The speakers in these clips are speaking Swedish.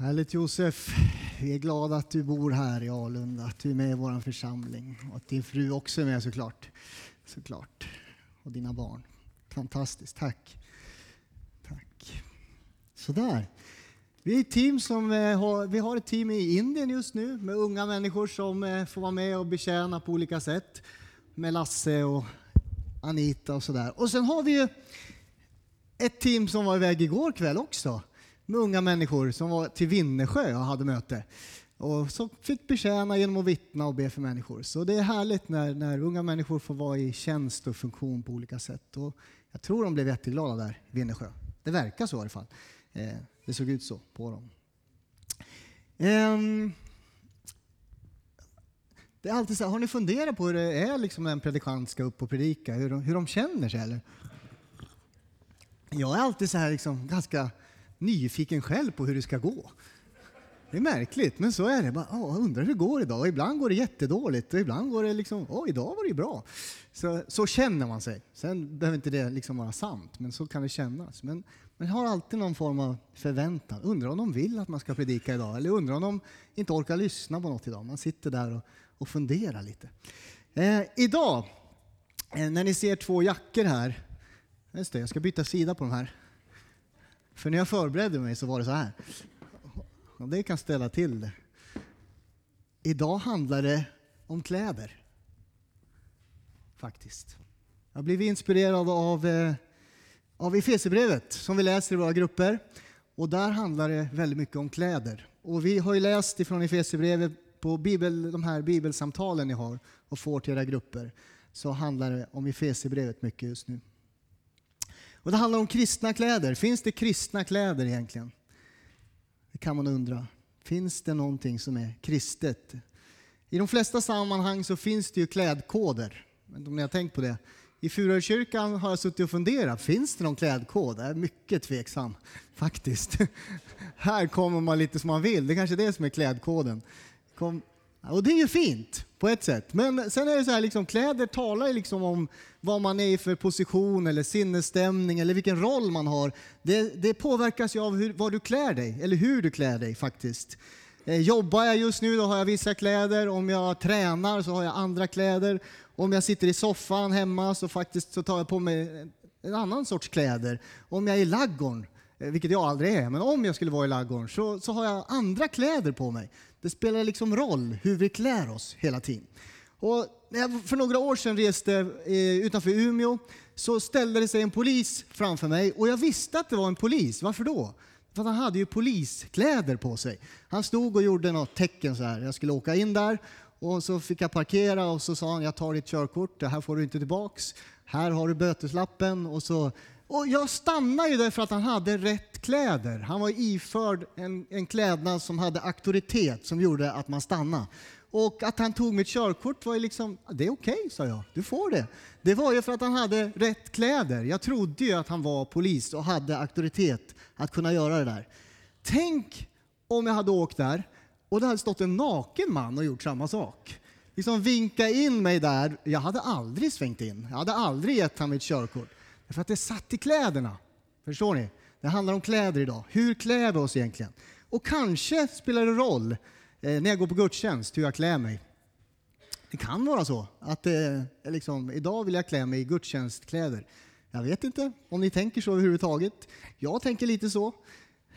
Härligt Josef. Vi är glada att du bor här i Alunda, att du är med i vår församling och att din fru också är med såklart. såklart. Och dina barn. Fantastiskt, tack. Tack. Sådär. Vi är ett team som eh, har, vi har ett team i Indien just nu med unga människor som eh, får vara med och betjäna på olika sätt. Med Lasse och Anita och sådär. Och sen har vi ju ett team som var iväg igår kväll också med unga människor som var till Vinnersjö och hade möte. Och som fick betjäna genom att vittna och be för människor. Så det är härligt när, när unga människor får vara i tjänst och funktion på olika sätt. Och jag tror de blev jätteglada där i Vinnersjö. Det verkar så i alla fall. Eh, det såg ut så på dem. Eh, det är alltid så här, har ni funderat på hur det är liksom när en predikant ska upp och predika? Hur de, hur de känner sig eller? Jag är alltid så här liksom ganska nyfiken själv på hur det ska gå. Det är märkligt, men så är det. Bara, åh, undrar hur det går idag. Och ibland går det jättedåligt och ibland går det liksom, åh, idag var det bra. Så, så känner man sig. Sen behöver inte det liksom vara sant, men så kan det kännas. Men man har alltid någon form av förväntan. Undrar om de vill att man ska predika idag, eller undrar om de inte orkar lyssna på något idag. Man sitter där och, och funderar lite. Eh, idag, eh, när ni ser två jackor här, just det, jag ska byta sida på de här. För när jag förberedde mig så var det så här. Och det kan ställa till det. Idag handlar det om kläder. Faktiskt. Jag har blivit inspirerad av, eh, av Efesierbrevet som vi läser i våra grupper. Och där handlar det väldigt mycket om kläder. Och vi har ju läst ifrån Efesierbrevet på bibel, de här bibelsamtalen ni har och får till era grupper. Så handlar det om Efesierbrevet mycket just nu. Och det handlar om kristna kläder. Finns det kristna kläder egentligen? Det kan man undra. Finns det någonting som är kristet? I de flesta sammanhang så finns det ju klädkoder. Men om ni har tänkt på det. I Furukyrkan har jag suttit och funderat, finns det någon klädkod? Jag är mycket tveksam, faktiskt. Här kommer man lite som man vill, det är kanske är det som är klädkoden. Kom, och det är ju fint på ett sätt. Men sen är det så här, liksom, kläder talar ju liksom om vad man är i för position eller sinnesstämning eller vilken roll man har. Det, det påverkas ju av hur, vad du klär dig, eller hur du klär dig faktiskt. Eh, jobbar jag just nu då har jag vissa kläder, om jag tränar så har jag andra kläder. Om jag sitter i soffan hemma så faktiskt så tar jag på mig en annan sorts kläder. Om jag är i laggorn, eh, vilket jag aldrig är, men om jag skulle vara i laggorn så, så har jag andra kläder på mig. Det spelar liksom roll hur vi klär oss hela tiden. Och när jag för några år sedan reste eh, utanför Umeå så ställde det sig en polis framför mig och jag visste att det var en polis. Varför då? För han hade ju poliskläder på sig. Han stod och gjorde något tecken så här. Jag skulle åka in där och så fick jag parkera och så sa han jag tar ditt körkort, det här får du inte tillbaks. Här har du böteslappen och så och jag stannade ju där för att han hade rätt kläder. Han var iförd en, en klädnad som hade auktoritet som gjorde att man stannade. Och att han tog mitt körkort var ju liksom, det är okej, okay, sa jag. Du får det. Det var ju för att han hade rätt kläder. Jag trodde ju att han var polis och hade auktoritet att kunna göra det där. Tänk om jag hade åkt där och det hade stått en naken man och gjort samma sak. Liksom vinka in mig där. Jag hade aldrig svängt in. Jag hade aldrig gett honom mitt körkort. För att det satt i kläderna. Förstår ni? Det handlar om kläder idag. Hur klär vi oss egentligen? Och kanske spelar det roll eh, när jag går på gudstjänst hur jag klär mig. Det kan vara så att eh, liksom, idag vill jag klä mig i gudstjänstkläder. Jag vet inte om ni tänker så överhuvudtaget. Jag tänker lite så.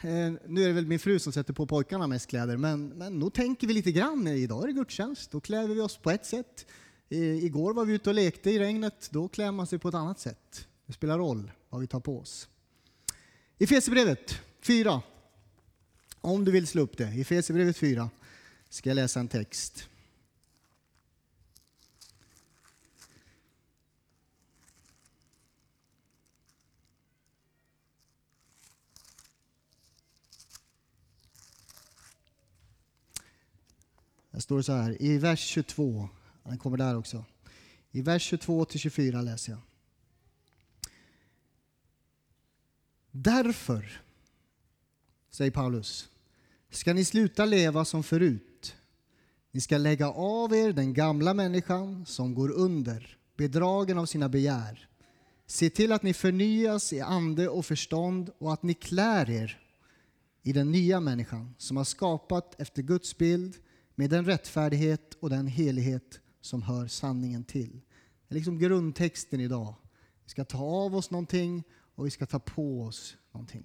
Eh, nu är det väl min fru som sätter på pojkarna mest kläder, men, men nog tänker vi lite grann. Eh, idag är det gudstjänst, då klär vi oss på ett sätt. Eh, igår var vi ute och lekte i regnet, då klär man sig på ett annat sätt. Det spelar roll vad vi tar på oss. I Efesierbrevet 4. Om du vill slå upp det. I Efesierbrevet 4 ska jag läsa en text. Det står så här i vers 22. Den kommer där också. I vers 22 till 24 läser jag. Därför, säger Paulus, ska ni sluta leva som förut. Ni ska lägga av er den gamla människan som går under, bedragen av sina begär. Se till att ni förnyas i ande och förstånd och att ni klär er i den nya människan som har skapat efter Guds bild med den rättfärdighet och den helighet som hör sanningen till. Det är liksom grundtexten idag. Vi ska ta av oss någonting och vi ska ta på oss någonting.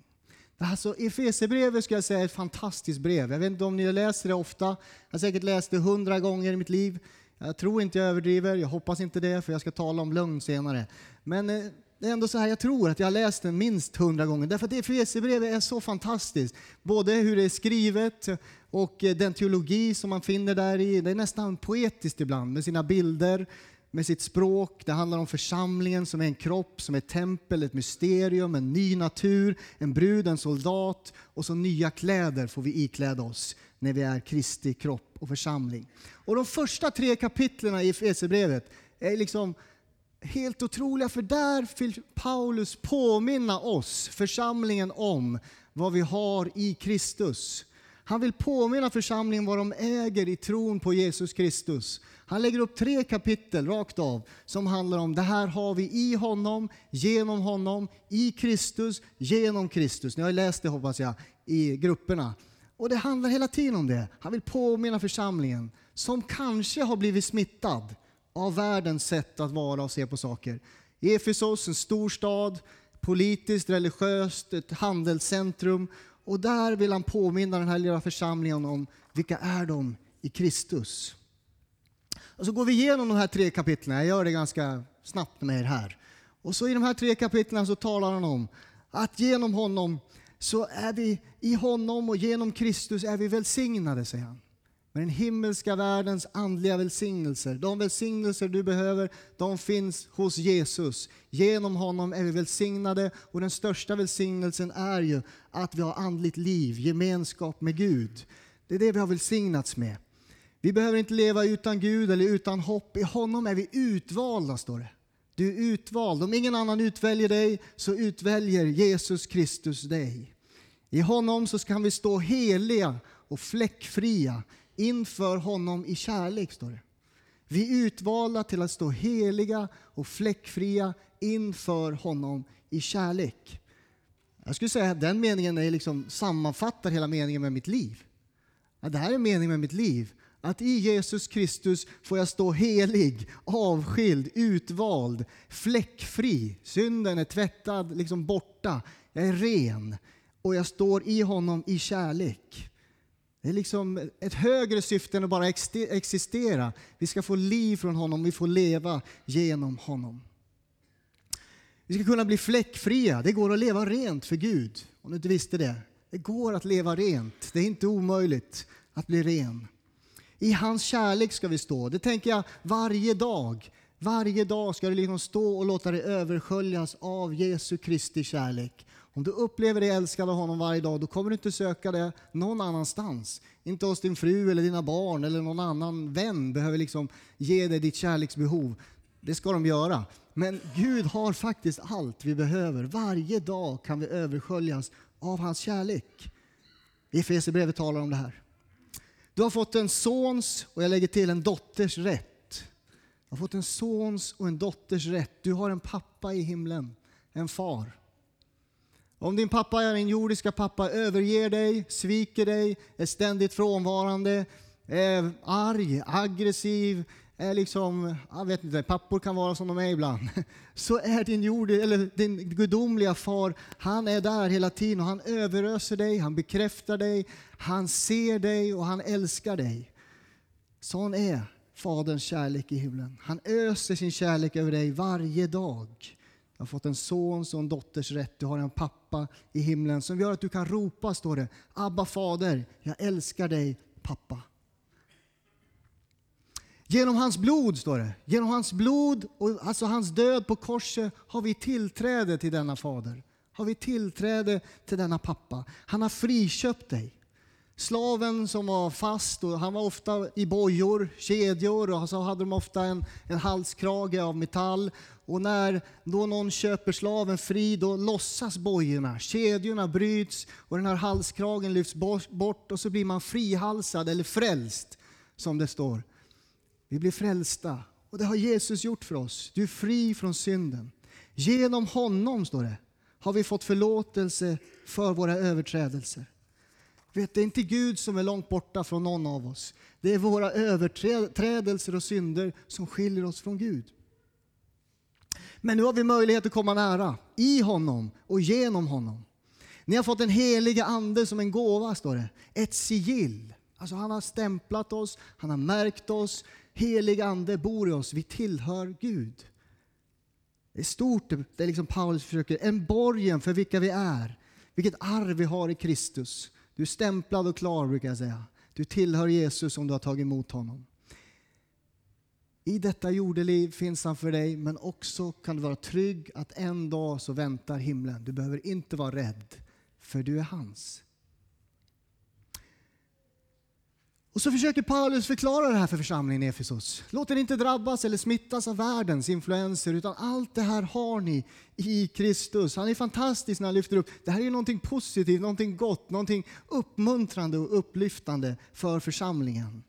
Alltså, Efesierbrevet ska jag säga är ett fantastiskt brev. Jag vet inte om ni läser det ofta. Jag har säkert läst det hundra gånger i mitt liv. Jag tror inte jag överdriver, jag hoppas inte det, för jag ska tala om lögn senare. Men eh, det är ändå så här, jag tror att jag har läst den minst hundra gånger. Därför att Efesierbrevet är så fantastiskt. Både hur det är skrivet och eh, den teologi som man finner där i. Det är nästan poetiskt ibland med sina bilder, med sitt språk. Det handlar om församlingen som är en kropp, som är ett tempel, ett mysterium, en ny natur, en brud, en soldat och så nya kläder får vi ikläda oss när vi är Kristi kropp och församling. Och de första tre kapitlen i Efesierbrevet är liksom helt otroliga, för där vill Paulus påminna oss, församlingen, om vad vi har i Kristus. Han vill påminna församlingen vad de äger i tron på Jesus Kristus. Han lägger upp tre kapitel rakt av som handlar om det här har vi i honom, genom honom, i Kristus, genom Kristus. Ni har läst det hoppas jag i grupperna. Och det handlar hela tiden om det. Han vill påminna församlingen som kanske har blivit smittad av världens sätt att vara och se på saker. Efesos, en stor stad, politiskt, religiöst, ett handelscentrum. Och där vill han påminna den här lilla församlingen om vilka är de i Kristus. Och så går vi igenom de här tre kapitlen. Jag gör det ganska snabbt med er här. Och så i de här tre kapitlen så talar han om att genom honom så är vi, i honom och genom Kristus är vi välsignade, säger han. Med den himmelska världens andliga välsignelser. De välsignelser du behöver, de finns hos Jesus. Genom honom är vi välsignade och den största välsignelsen är ju att vi har andligt liv, gemenskap med Gud. Det är det vi har välsignats med. Vi behöver inte leva utan Gud eller utan hopp. I honom är vi utvalda, står det. Du är utvald. Om ingen annan utväljer dig så utväljer Jesus Kristus dig. I honom så kan vi stå heliga och fläckfria inför honom i kärlek, står det. Vi är utvalda till att stå heliga och fläckfria inför honom i kärlek. Jag skulle säga att den meningen är liksom, sammanfattar hela meningen med mitt liv. Att det här är meningen med mitt liv. Att i Jesus Kristus får jag stå helig, avskild, utvald, fläckfri. Synden är tvättad, liksom borta. Jag är ren och jag står i honom i kärlek. Det är liksom ett högre syfte än att bara existera. Vi ska få liv från honom, vi får leva genom honom. Vi ska kunna bli fläckfria. Det går att leva rent för Gud, om du inte visste det. Det går att leva rent. Det är inte omöjligt att bli ren. I hans kärlek ska vi stå. Det tänker jag varje dag. Varje dag ska du liksom stå och låta dig översköljas av Jesu Kristi kärlek. Om du upplever dig älskad av honom varje dag, då kommer du inte söka det någon annanstans. Inte hos din fru eller dina barn eller någon annan vän behöver liksom ge dig ditt kärleksbehov. Det ska de göra. Men Gud har faktiskt allt vi behöver. Varje dag kan vi översköljas av hans kärlek. Efesierbrevet talar om det här. Du har fått en sons, och jag lägger till en dotters rätt. Du har fått en sons och en dotters rätt. Du har en pappa i himlen, en far. Om din pappa, din jordiska pappa, överger dig, sviker dig, är ständigt frånvarande, är arg, aggressiv, är liksom, jag vet inte, pappor kan vara som de är ibland. Så är din, jord, eller din gudomliga far, han är där hela tiden och han överöser dig, han bekräftar dig, han ser dig och han älskar dig. Sån är Faderns kärlek i himlen. Han öser sin kärlek över dig varje dag. Du har fått en sons och en dotters rätt. Du har en pappa i himlen som gör att du kan ropa, står det. Abba fader, jag älskar dig pappa. Genom hans blod, står det. Genom hans blod, och alltså hans död på korset, har vi tillträde till denna fader. Har vi tillträde till denna pappa. Han har friköpt dig. Slaven som var fast, och han var ofta i bojor, kedjor och så hade de ofta en, en halskrage av metall. Och när då någon köper slaven fri, då lossas bojorna. Kedjorna bryts och den här halskragen lyfts bort och så blir man frihalsad eller frälst, som det står. Vi blir frälsta och det har Jesus gjort för oss. Du är fri från synden. Genom honom, står det, har vi fått förlåtelse för våra överträdelser. Vet, det är inte Gud som är långt borta från någon av oss. Det är våra överträdelser och synder som skiljer oss från Gud. Men nu har vi möjlighet att komma nära, i honom och genom honom. Ni har fått den heliga ande som en gåva, står det. Ett sigill. Alltså han har stämplat oss, han har märkt oss. Helig ande bor i oss, vi tillhör Gud. Det är stort, det är liksom Paulus försöker, en borgen för vilka vi är. Vilket arv vi har i Kristus. Du är stämplad och klar brukar jag säga. Du tillhör Jesus om du har tagit emot honom. I detta jordeliv finns han för dig, men också kan du vara trygg att en dag så väntar himlen. Du behöver inte vara rädd, för du är hans. Och så försöker Paulus förklara det här för församlingen i Efesos. Låt er inte drabbas eller smittas av världens influenser, utan allt det här har ni i Kristus. Han är fantastisk när han lyfter upp. Det här är någonting positivt, någonting gott, någonting uppmuntrande och upplyftande för församlingen.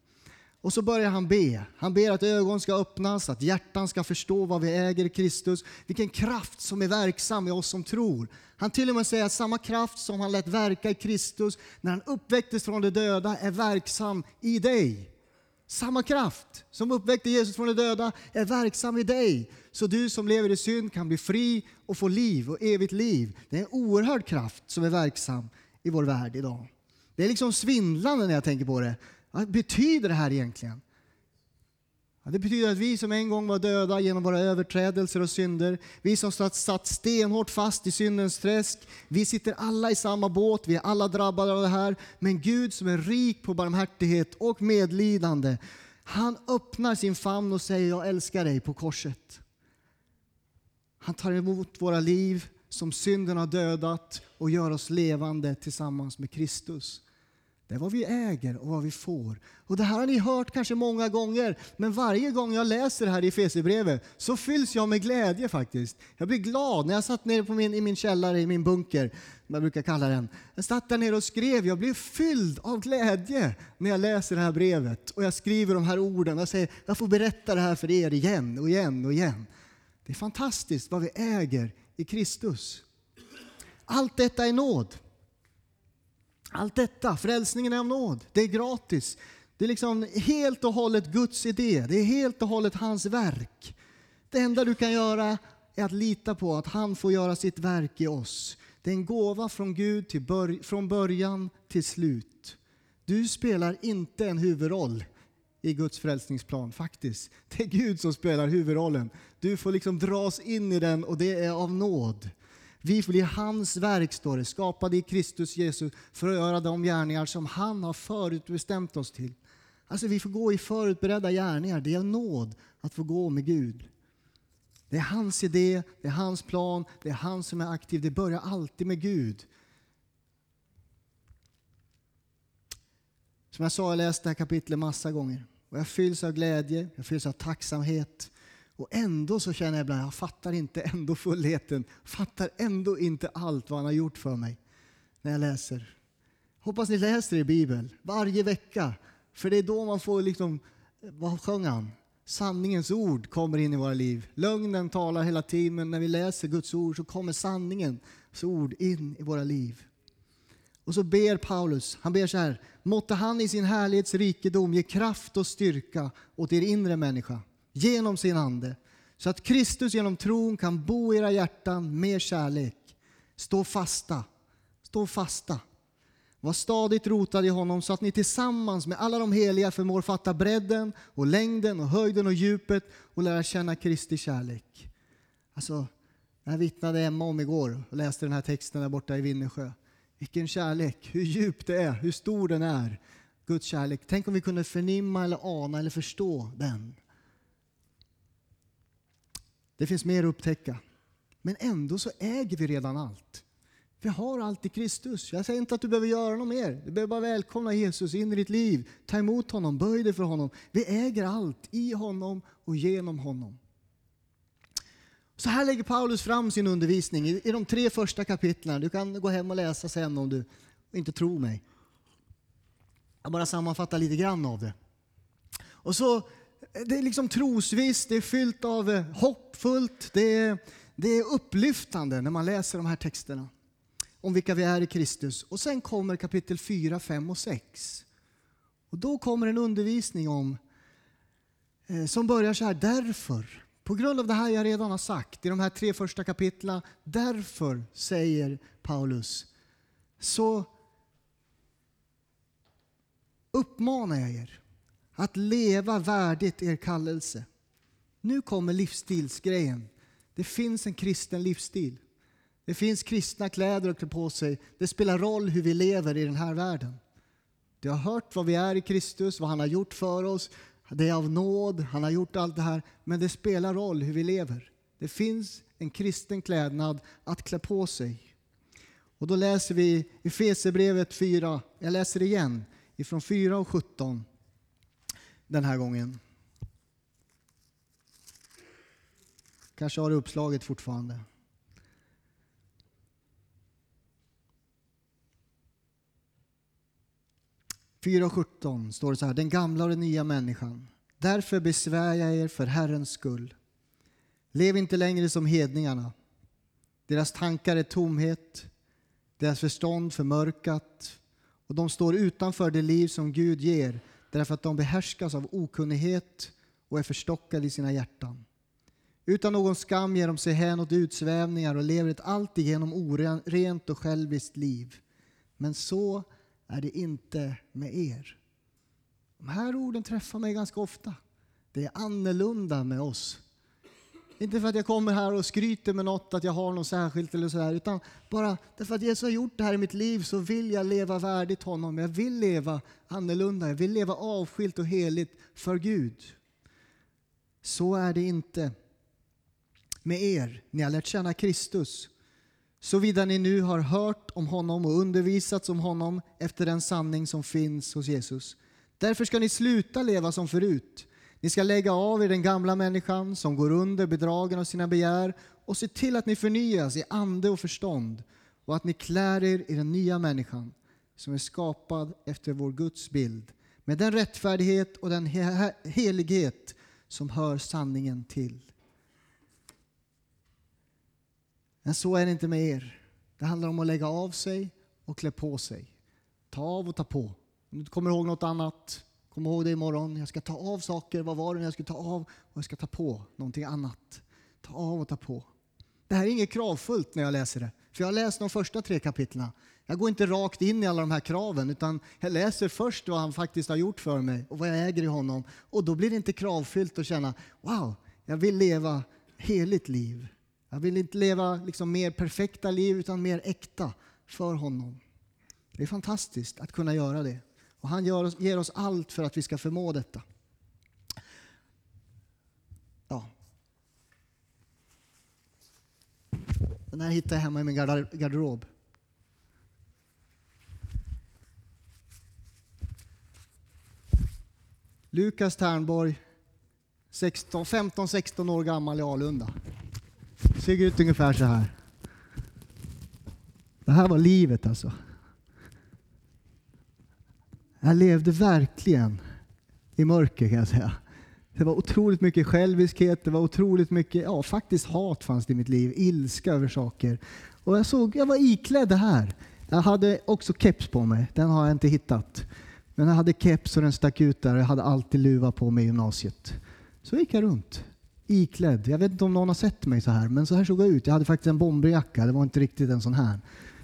Och så börjar han be. Han ber att ögon ska öppnas, att hjärtan ska förstå vad vi äger i Kristus. Vilken kraft som är verksam i oss som tror. Han till och med säger att samma kraft som han lät verka i Kristus när han uppväcktes från de döda är verksam i dig. Samma kraft som uppväckte Jesus från de döda är verksam i dig. Så du som lever i synd kan bli fri och få liv och evigt liv. Det är en oerhörd kraft som är verksam i vår värld idag. Det är liksom svindlande när jag tänker på det. Vad betyder det här egentligen? Det betyder att vi som en gång var döda genom våra överträdelser och synder, vi som satt, satt stenhårt fast i syndens träsk, vi sitter alla i samma båt, vi är alla drabbade av det här. Men Gud som är rik på barmhärtighet och medlidande, han öppnar sin famn och säger jag älskar dig på korset. Han tar emot våra liv som synden har dödat och gör oss levande tillsammans med Kristus. Det är vad vi äger och vad vi får. Och Det här har ni hört kanske många gånger, men varje gång jag läser det här i Efesierbrevet så fylls jag med glädje faktiskt. Jag blir glad. När jag satt nere på min, i min källare, i min bunker, som jag brukar kalla den. Jag satt där nere och skrev. Jag blev fylld av glädje när jag läser det här brevet. Och jag skriver de här orden och säger, jag får berätta det här för er igen och igen och igen. Det är fantastiskt vad vi äger i Kristus. Allt detta är nåd. Allt detta, frälsningen är av nåd. Det är gratis. Det är liksom helt och hållet Guds idé. Det är helt och hållet hans verk. Det enda du kan göra är att lita på att han får göra sitt verk i oss. Det är en gåva från Gud till bör från början till slut. Du spelar inte en huvudroll i Guds frälsningsplan faktiskt. Det är Gud som spelar huvudrollen. Du får liksom dras in i den och det är av nåd. Vi blir hans verk, står det, skapade i Kristus Jesus för att göra de gärningar som han har förutbestämt oss till. Alltså vi får gå i förutberedda gärningar. Det är nåd att få gå med Gud. Det är hans idé, det är hans plan, det är han som är aktiv. Det börjar alltid med Gud. Som jag sa, jag har läst det här kapitlet massa gånger. Och jag fylls av glädje, jag fylls av tacksamhet. Och ändå så känner jag ibland, jag fattar inte ändå fullheten, fattar ändå inte allt vad han har gjort för mig när jag läser. Hoppas ni läser i Bibeln varje vecka, för det är då man får liksom, vad sjöng han? Sanningens ord kommer in i våra liv. Lögnen talar hela tiden, men när vi läser Guds ord så kommer sanningens ord in i våra liv. Och så ber Paulus, han ber så här, måtte han i sin härlighets rikedom ge kraft och styrka åt er inre människa genom sin ande så att Kristus genom tron kan bo i era hjärtan med kärlek. Stå fasta. Stå fasta. Var stadigt rotade i honom så att ni tillsammans med alla de heliga förmår fatta bredden och längden och höjden och djupet och lära känna Kristi kärlek. Alltså, det här vittnade Emma om igår och läste den här texten där borta i Vinnersjö. Vilken kärlek, hur djup det är, hur stor den är. Guds kärlek. Tänk om vi kunde förnimma eller ana eller förstå den. Det finns mer att upptäcka. Men ändå så äger vi redan allt. Vi har allt i Kristus. Jag säger inte att du behöver göra något mer. Du behöver bara välkomna Jesus in i ditt liv. Ta emot honom, böj dig för honom. Vi äger allt i honom och genom honom. Så här lägger Paulus fram sin undervisning i de tre första kapitlen. Du kan gå hem och läsa sen om du inte tror mig. Jag bara sammanfattar lite grann av det. Och så det är liksom trosvis, det är fyllt av eh, hoppfullt, det är, det är upplyftande när man läser de här texterna. om vilka vi är i Kristus. Och sen kommer kapitel 4, 5 och 6. Och då kommer en undervisning om eh, som börjar så här, därför. På grund av det här jag redan har sagt i de här tre första kapitlen, därför säger Paulus, så uppmanar jag er att leva värdigt er kallelse. Nu kommer livsstilsgrejen. Det finns en kristen livsstil. Det finns kristna kläder att klä på sig. Det spelar roll hur vi lever i den här världen. Du har hört vad vi är i Kristus, vad han har gjort för oss. Det är av nåd, han har gjort allt det här. Men det spelar roll hur vi lever. Det finns en kristen klädnad att klä på sig. Och då läser vi i Efesierbrevet 4, jag läser igen, ifrån 4 och 17 den här gången. Kanske har du uppslaget fortfarande. och 17 står det så här, den gamla och den nya människan. Därför besvär jag er för Herrens skull. Lev inte längre som hedningarna. Deras tankar är tomhet, deras förstånd förmörkat och de står utanför det liv som Gud ger därför att de behärskas av okunnighet och är förstockade i sina hjärtan. Utan någon skam ger de sig hän åt utsvävningar och lever ett alltigenom orent och själviskt liv. Men så är det inte med er. De här orden träffar mig ganska ofta. Det är annorlunda med oss. Inte för att jag kommer här och skryter med något, att jag har något särskilt eller sådär, utan bara därför att Jesus har gjort det här i mitt liv så vill jag leva värdigt honom. Jag vill leva annorlunda, jag vill leva avskilt och heligt för Gud. Så är det inte med er. Ni har lärt känna Kristus. Såvida ni nu har hört om honom och undervisats om honom efter den sanning som finns hos Jesus. Därför ska ni sluta leva som förut. Ni ska lägga av er den gamla människan som går under bedragen av sina begär och se till att ni förnyas i ande och förstånd och att ni klär er i den nya människan som är skapad efter vår Guds bild med den rättfärdighet och den helighet som hör sanningen till. Men så är det inte med er. Det handlar om att lägga av sig och klä på sig. Ta av och ta på. Om du kommer ihåg något annat, kom ihåg det imorgon. Jag ska ta av saker. Vad var det jag skulle ta av? Och jag ska ta på någonting annat. Ta av och ta på. Det här är inget kravfullt när jag läser det. För jag har läst de första tre kapitlen. Jag går inte rakt in i alla de här kraven utan jag läser först vad han faktiskt har gjort för mig och vad jag äger i honom. Och då blir det inte kravfyllt att känna wow, jag vill leva heligt liv. Jag vill inte leva liksom mer perfekta liv utan mer äkta för honom. Det är fantastiskt att kunna göra det. Och han oss, ger oss allt för att vi ska förmå detta. Ja. Den här hittade jag hemma i min garderob. Lukas Ternborg, 15-16 år gammal i Alunda. Ser ut ungefär så här. Det här var livet alltså. Jag levde verkligen i mörker kan jag säga. Det var otroligt mycket själviskhet, det var otroligt mycket, ja faktiskt hat fanns det i mitt liv, ilska över saker. Och jag såg, jag var iklädd det här. Jag hade också keps på mig, den har jag inte hittat. Men jag hade keps och den stack ut där och jag hade alltid luva på mig i gymnasiet. Så gick jag runt iklädd. Jag vet inte om någon har sett mig så här, men så här såg jag ut. Jag hade faktiskt en bomberjacka. Det var inte riktigt en sån här.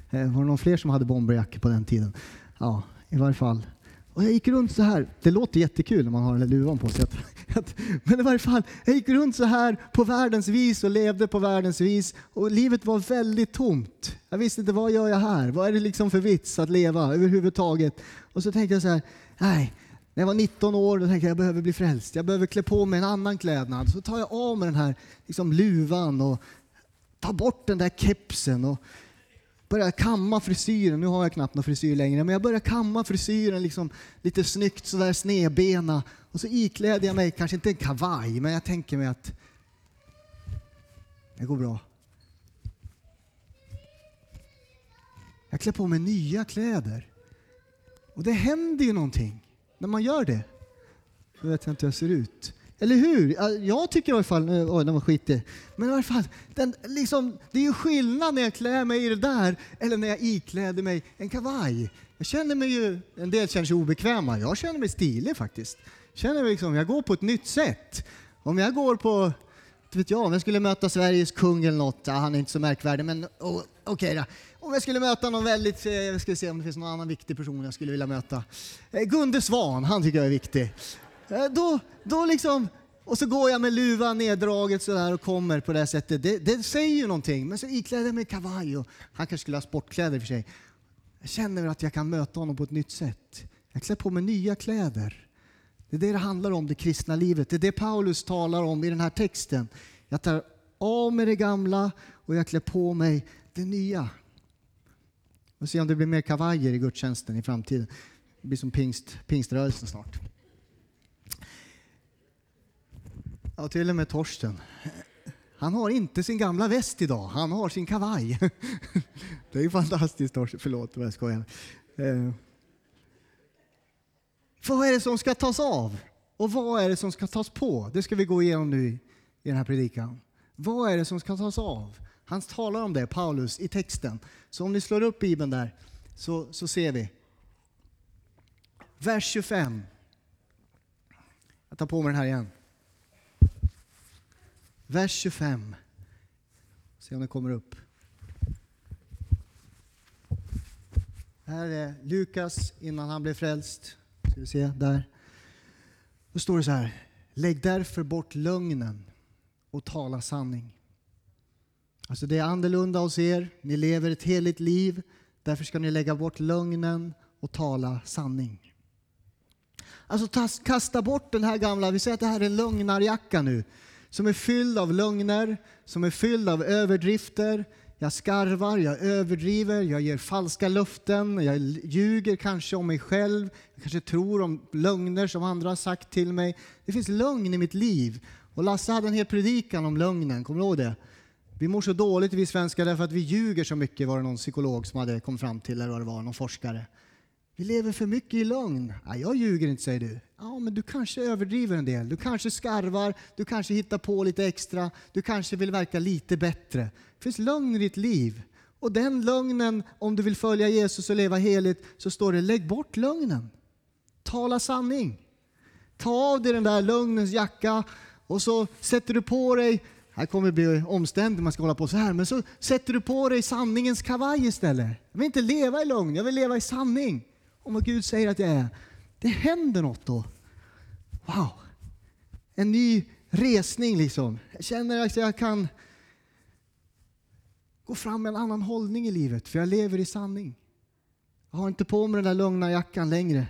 Eh, var det någon fler som hade bomberjackor på den tiden? Ja, i varje fall. Och jag gick runt så här. Det låter jättekul när man har den där luvan på sig. Men i varje fall, jag gick runt så här på världens vis och levde på världens vis. Och livet var väldigt tomt. Jag visste inte vad gör jag här? Vad är det liksom för vits att leva överhuvudtaget? Och så tänkte jag så här, nej, när jag var 19 år då tänkte jag att jag behöver bli frälst. Jag behöver klä på mig en annan klädnad. Så tar jag av mig den här liksom, luvan och tar bort den där kepsen och börjar kamma frisyren. Nu har jag knappt någon frisyr längre, men jag börjar kamma frisyren liksom, lite snyggt sådär snedbena. Och så ikläder jag mig, kanske inte en kavaj, men jag tänker mig att det går bra. Jag klär på mig nya kläder. Och det händer ju någonting när man gör det, då vet jag inte hur jag ser ut. Eller hur? Jag tycker i alla fall, oj den var skitig. Men i alla fall, den, liksom, det är ju skillnad när jag klär mig i det där eller när jag ikläder mig en kavaj. Jag känner mig ju, en del känner sig obekväma, jag känner mig stilig faktiskt. Känner mig liksom, jag går på ett nytt sätt. Om jag går på, vet jag, om jag skulle möta Sveriges kung eller något, ja, han är inte så märkvärdig, men oh, okej okay då. Om jag skulle möta någon väldigt, eh, jag ska se om det finns någon annan viktig person jag skulle vilja möta. Eh, Gunde Svan, han tycker jag är viktig. Eh, då, då liksom, och så går jag med luvan neddraget sådär och kommer på det sättet. Det, det säger ju någonting. Men så ikläder jag mig kavaj och han kanske skulle ha sportkläder för sig. Jag känner att jag kan möta honom på ett nytt sätt. Jag klär på mig nya kläder. Det är det det handlar om, det kristna livet. Det är det Paulus talar om i den här texten. Jag tar av mig det gamla och jag klär på mig det nya. Vi får se om det blir mer kavajer i gudstjänsten i framtiden. Det blir som pingst, pingströrelsen snart. Ja, till och med Torsten. Han har inte sin gamla väst idag, han har sin kavaj. Det är ju fantastiskt Torsten, förlåt jag skojar. För Vad är det som ska tas av? Och vad är det som ska tas på? Det ska vi gå igenom nu i den här predikan. Vad är det som ska tas av? Han talar om det, Paulus, i texten. Så om ni slår upp Bibeln där så, så ser vi. Vers 25. Jag tar på mig den här igen. Vers 25. Se om den kommer upp. Här är Lukas innan han blev frälst. Ska vi se, där. Då står det så här. Lägg därför bort lögnen och tala sanning. Alltså det är annorlunda hos er. Ni lever ett heligt liv. Därför ska ni lägga bort lögnen och tala sanning. Alltså kasta bort den här gamla, vi säger att det här är en lögnarjacka nu som är fylld av lögner, som är fylld av överdrifter. Jag skarvar, jag överdriver, jag ger falska löften, jag ljuger kanske om mig själv, jag kanske tror om lögner som andra har sagt till mig. Det finns lögn i mitt liv. Och Lasse hade en hel predikan om lögnen, kommer du ihåg det? Vi mår så dåligt vi svenskar därför att vi ljuger så mycket, var det någon psykolog som hade kommit fram till, eller vad det var, någon forskare. Vi lever för mycket i lögn. Ja, jag ljuger inte, säger du. Ja, men du kanske överdriver en del. Du kanske skarvar, du kanske hittar på lite extra, du kanske vill verka lite bättre. Det finns lögn i ditt liv. Och den lögnen, om du vill följa Jesus och leva heligt, så står det lägg bort lögnen. Tala sanning. Ta av dig den där lögnens jacka och så sätter du på dig här kommer det bli omständigt, man ska hålla på så här. Men så sätter du på dig sanningens kavaj istället. Jag vill inte leva i lögn, jag vill leva i sanning om vad Gud säger att jag är. Det händer något då. Wow! En ny resning liksom. Jag känner att jag kan gå fram med en annan hållning i livet, för jag lever i sanning. Jag har inte på mig den där lugna jackan längre.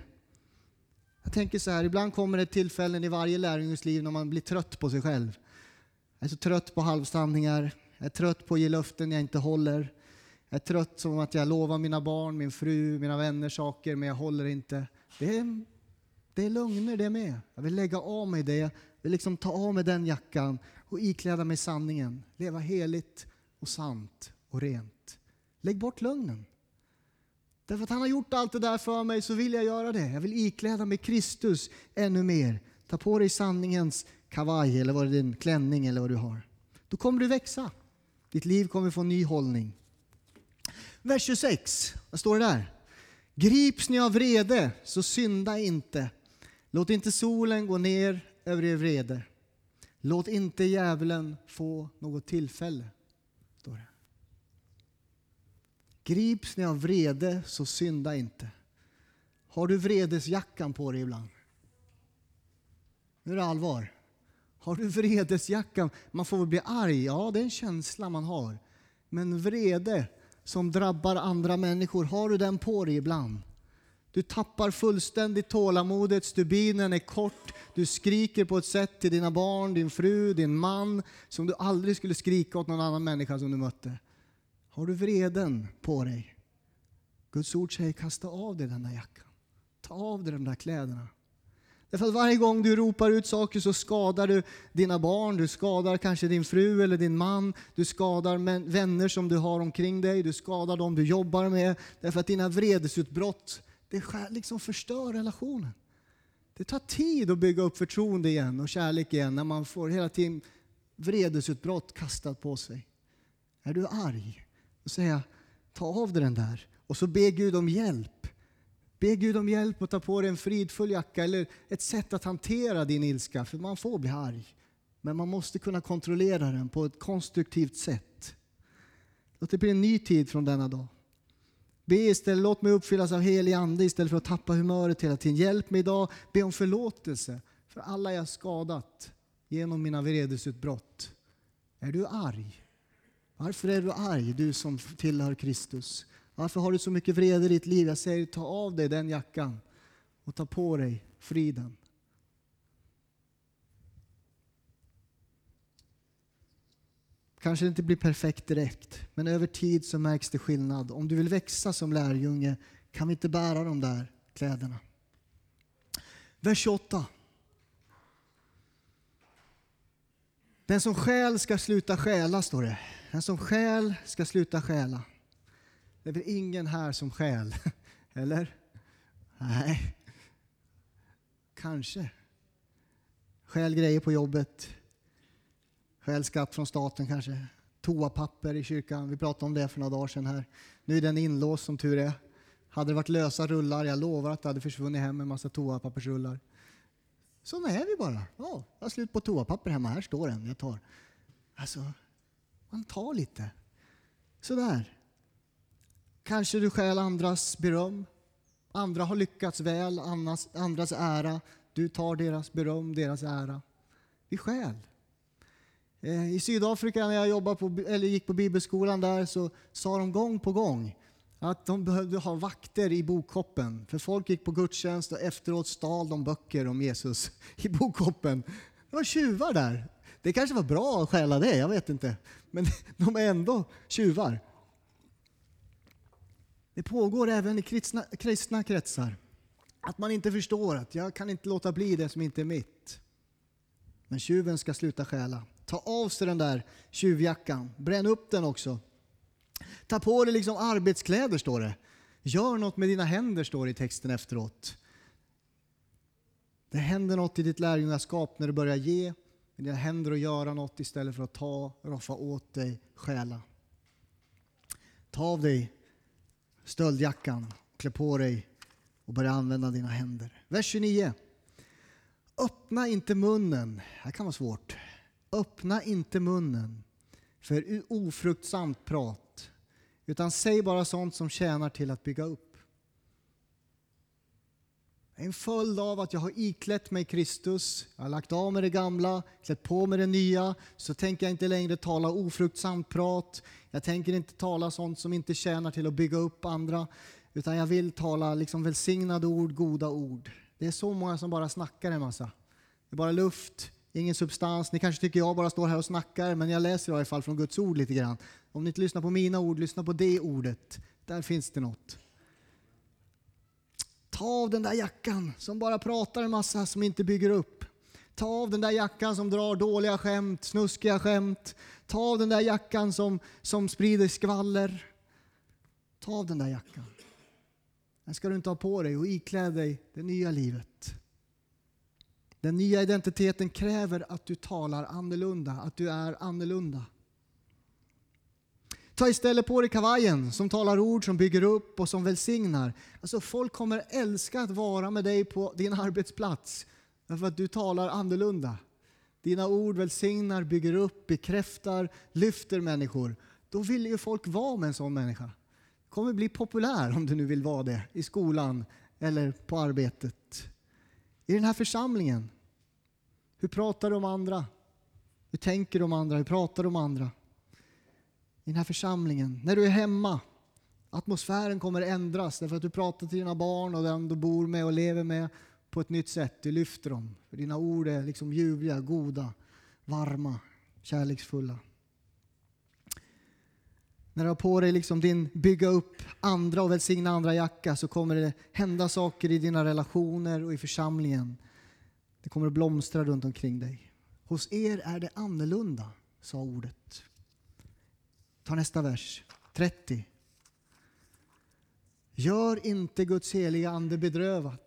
Jag tänker så här, ibland kommer det tillfällen i varje lärjunges liv när man blir trött på sig själv. Jag är så trött på halvsanningar, jag är trött på att ge löften jag inte håller. Jag är trött som att jag lovar mina barn, min fru, mina vänner saker, men jag håller inte. Det är, det är lögner det med. Jag vill lägga av mig det. Jag vill liksom ta av mig den jackan och ikläda mig sanningen. Leva heligt och sant och rent. Lägg bort lögnen. Därför att han har gjort allt det där för mig så vill jag göra det. Jag vill ikläda mig Kristus ännu mer. Ta på dig sanningens kavaj eller vad det är, din klänning eller vad du har. Då kommer du växa. Ditt liv kommer få en ny hållning. Vers 26, vad står det där? Grips ni av vrede, så synda inte. Låt inte solen gå ner över er vrede. Låt inte djävulen få något tillfälle. Står det. Grips ni av vrede, så synda inte. Har du vredesjackan på dig ibland? Nu är det allvar. Har du vredesjackan? Man får väl bli arg, ja det är en känsla man har. Men vrede, som drabbar andra människor, har du den på dig ibland? Du tappar fullständigt tålamodet, stubinen är kort, du skriker på ett sätt till dina barn, din fru, din man som du aldrig skulle skrika åt någon annan människa som du mötte. Har du vreden på dig? Guds ord säger kasta av dig den där jackan. Ta av dig de där kläderna. Därför att varje gång du ropar ut saker så skadar du dina barn, du skadar kanske din fru eller din man, du skadar vänner som du har omkring dig, du skadar dem du jobbar med. Därför att dina vredesutbrott, det liksom förstör relationen. Det tar tid att bygga upp förtroende igen och kärlek igen när man får hela tiden vredesutbrott kastat på sig. Är du arg? Då säger jag, ta av dig den där. Och så be Gud om hjälp. Be Gud om hjälp att ta på dig en fridfull jacka eller ett sätt att hantera din ilska. För man får bli arg. Men man måste kunna kontrollera den på ett konstruktivt sätt. Låt det bli en ny tid från denna dag. Be istället, låt mig uppfyllas av helig ande istället för att tappa humöret hela tiden. Hjälp mig idag, be om förlåtelse för alla jag skadat genom mina vredesutbrott. Är du arg? Varför är du arg, du som tillhör Kristus? Varför har du så mycket vrede i ditt liv? Jag säger, ta av dig den jackan och ta på dig friden. Kanske det inte blir perfekt direkt, men över tid så märks det skillnad. Om du vill växa som lärjunge kan vi inte bära de där kläderna. Vers 28. Den som skäl ska sluta stjäla, står det. Den som skäl ska sluta stjäla. Det är väl ingen här som skäl? Eller? Nej. Kanske. Skäl grejer på jobbet. Skäl skatt från staten kanske. Toapapper i kyrkan. Vi pratade om det för några dagar sedan här. Nu är den inlåst som tur är. Hade det varit lösa rullar, jag lovar att det hade försvunnit hem en massa toapappersrullar. Sådana är vi bara. Ja, jag har slut på toapapper hemma. Här står den. Jag tar. Alltså, man tar lite. Sådär. Kanske du stjäl andras beröm. Andra har lyckats väl, andras, andras ära. Du tar deras beröm, deras ära. Vi stjäl. Eh, I Sydafrika när jag jobbade på, eller gick på bibelskolan där så sa de gång på gång att de behövde ha vakter i bokhoppen. För folk gick på gudstjänst och efteråt stal de böcker om Jesus i bokhoppen. Det var tjuvar där. Det kanske var bra att stjäla det, jag vet inte. Men de är ändå tjuvar. Det pågår även i kristna, kristna kretsar. Att man inte förstår att jag kan inte låta bli det som inte är mitt. Men tjuven ska sluta stjäla. Ta av sig den där tjuvjackan. Bränn upp den också. Ta på dig liksom arbetskläder, står det. Gör något med dina händer, står det i texten efteråt. Det händer något i ditt lärjungaskap när du börjar ge med dina händer och göra något istället för att ta, roffa åt dig, stjäla. Ta av dig stöldjackan, klä på dig och börja använda dina händer. Vers 29. Öppna inte munnen. Det här kan vara svårt. Öppna inte munnen för ofruktsamt prat, utan säg bara sånt som tjänar till att bygga upp. En följd av att jag har iklätt mig Kristus, jag har lagt av med det gamla, klätt på med det nya, så tänker jag inte längre tala ofruktsamt prat. Jag tänker inte tala sånt som inte tjänar till att bygga upp andra, utan jag vill tala liksom välsignade ord, goda ord. Det är så många som bara snackar en massa. Det är bara luft, ingen substans. Ni kanske tycker jag bara står här och snackar, men jag läser i alla fall från Guds ord lite grann. Om ni inte lyssnar på mina ord, lyssna på det ordet. Där finns det något. Ta av den där jackan som bara pratar en massa som inte bygger upp. Ta av den där jackan som drar dåliga skämt, snuskiga skämt. Ta av den där jackan som, som sprider skvaller. Ta av den där jackan. Den ska du inte ha på dig och iklä dig det nya livet. Den nya identiteten kräver att du talar annorlunda, att du är annorlunda. Ta istället på dig kavajen som talar ord som bygger upp och som välsignar. Alltså folk kommer älska att vara med dig på din arbetsplats därför att du talar annorlunda. Dina ord välsignar, bygger upp, bekräftar, lyfter människor. Då vill ju folk vara med en sån människa. Du kommer bli populär om du nu vill vara det i skolan eller på arbetet. I den här församlingen, hur pratar du om andra? Hur tänker du om andra? Hur pratar du om andra? I den här församlingen, när du är hemma, atmosfären kommer ändras därför att du pratar till dina barn och den du bor med och lever med på ett nytt sätt. Du lyfter dem. För dina ord är liksom ljuvliga, goda, varma, kärleksfulla. När du har på dig liksom din bygga upp andra och välsigna andra jacka så kommer det hända saker i dina relationer och i församlingen. Det kommer att blomstra runt omkring dig. Hos er är det annorlunda, sa ordet. Ta nästa vers, 30. Gör inte Guds heliga ande bedrövad.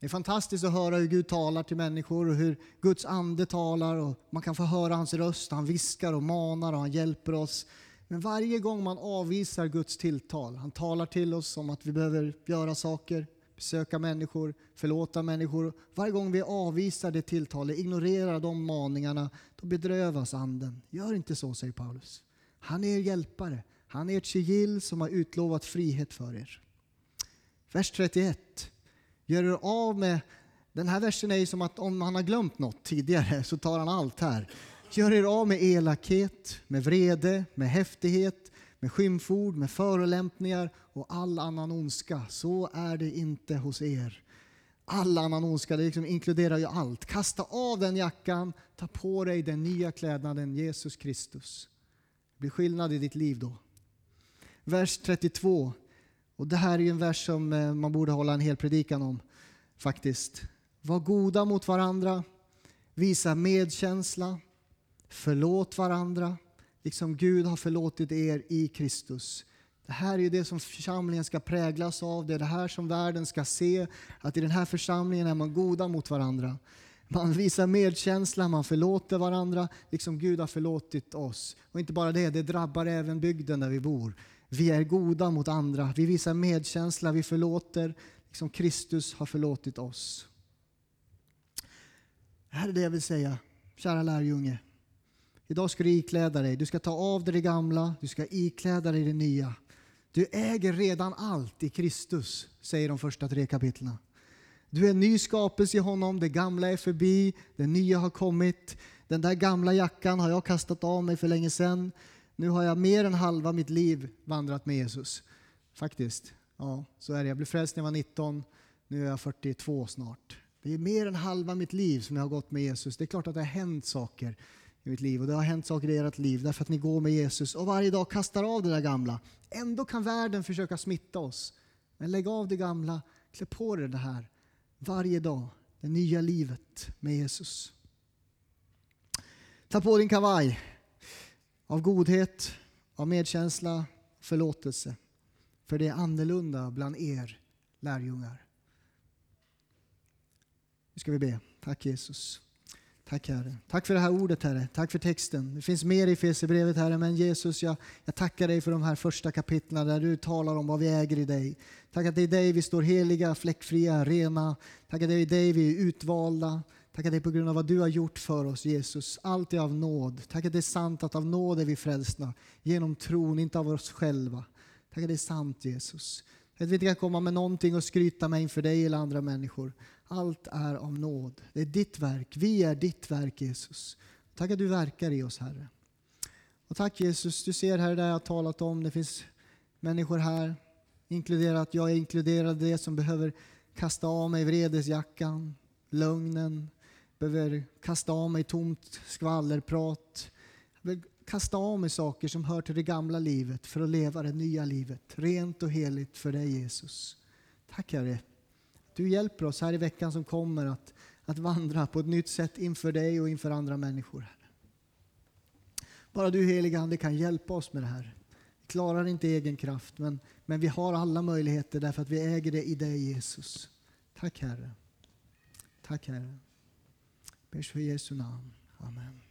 Det är fantastiskt att höra hur Gud talar till människor och hur Guds ande talar och man kan få höra hans röst. Han viskar och manar och han hjälper oss. Men varje gång man avvisar Guds tilltal, han talar till oss om att vi behöver göra saker, besöka människor, förlåta människor. Varje gång vi avvisar det tilltalet, ignorerar de maningarna, då bedrövas anden. Gör inte så, säger Paulus. Han är er hjälpare. Han är ert sigill som har utlovat frihet för er. Vers 31. Gör er av med... Den här versen är ju som att om han har glömt något tidigare så tar han allt här. Gör er av med elakhet, med vrede, med häftighet, med skymford, med förolämpningar och all annan ondska. Så är det inte hos er. All annan ondska, det liksom inkluderar ju allt. Kasta av den jackan, ta på dig den nya klädnaden Jesus Kristus. Det blir skillnad i ditt liv då. Vers 32. Och det här är ju en vers som eh, man borde hålla en hel predikan om faktiskt. Var goda mot varandra, visa medkänsla, förlåt varandra, liksom Gud har förlåtit er i Kristus. Det här är ju det som församlingen ska präglas av, det är det här som världen ska se, att i den här församlingen är man goda mot varandra. Man visar medkänsla, man förlåter varandra, liksom Gud har förlåtit oss. Och inte bara det, det drabbar även bygden där vi bor. Vi är goda mot andra, vi visar medkänsla, vi förlåter, liksom Kristus har förlåtit oss. Det här är det jag vill säga, kära lärjunge. Idag ska du ikläda dig, du ska ta av dig det gamla, du ska ikläda dig det nya. Du äger redan allt i Kristus, säger de första tre kapitlen. Du är en ny skapelse i honom, det gamla är förbi, det nya har kommit. Den där gamla jackan har jag kastat av mig för länge sedan. Nu har jag mer än halva mitt liv vandrat med Jesus. Faktiskt. Ja, så är det. Jag blev frälst när jag var 19. Nu är jag 42 snart. Det är mer än halva mitt liv som jag har gått med Jesus. Det är klart att det har hänt saker i mitt liv och det har hänt saker i ert liv därför att ni går med Jesus och varje dag kastar av det där gamla. Ändå kan världen försöka smitta oss. Men lägg av det gamla, klä på dig det här varje dag. Det nya livet med Jesus. Ta på din kavaj av godhet, av medkänsla, förlåtelse. För det är annorlunda bland er lärjungar. Nu ska vi be. Tack Jesus. Tack Herre. Tack för det här ordet Herre. Tack för texten. Det finns mer i Fesebrevet Herre, men Jesus jag, jag tackar dig för de här första kapitlen där du talar om vad vi äger i dig. Tack att det är i dig vi står heliga, fläckfria, rena. Tack att det är i dig vi är utvalda. Tack att det är på grund av vad du har gjort för oss Jesus. Allt är av nåd. Tack att det är sant att av nåd är vi frälsna. Genom tron, inte av oss själva. Tack att det är sant Jesus. Att vi inte kan komma med någonting och skryta med inför dig eller andra människor. Allt är av nåd. Det är ditt verk. Vi är ditt verk Jesus. Tack att du verkar i oss Herre. Och tack Jesus, du ser här det jag har talat om, det finns människor här, inkluderat, jag är inkluderad i det som behöver kasta av mig vredesjackan, lögnen, behöver kasta av mig tomt skvallerprat. Jag vill kasta av mig saker som hör till det gamla livet för att leva det nya livet, rent och heligt för dig Jesus. Tack Herre du hjälper oss här i veckan som kommer att, att vandra på ett nytt sätt inför dig och inför andra människor. Bara du heliga Ande kan hjälpa oss med det här. Vi klarar inte egen kraft, men, men vi har alla möjligheter därför att vi äger det i dig Jesus. Tack Herre. Tack Herre. Ber för Jesu namn. Amen.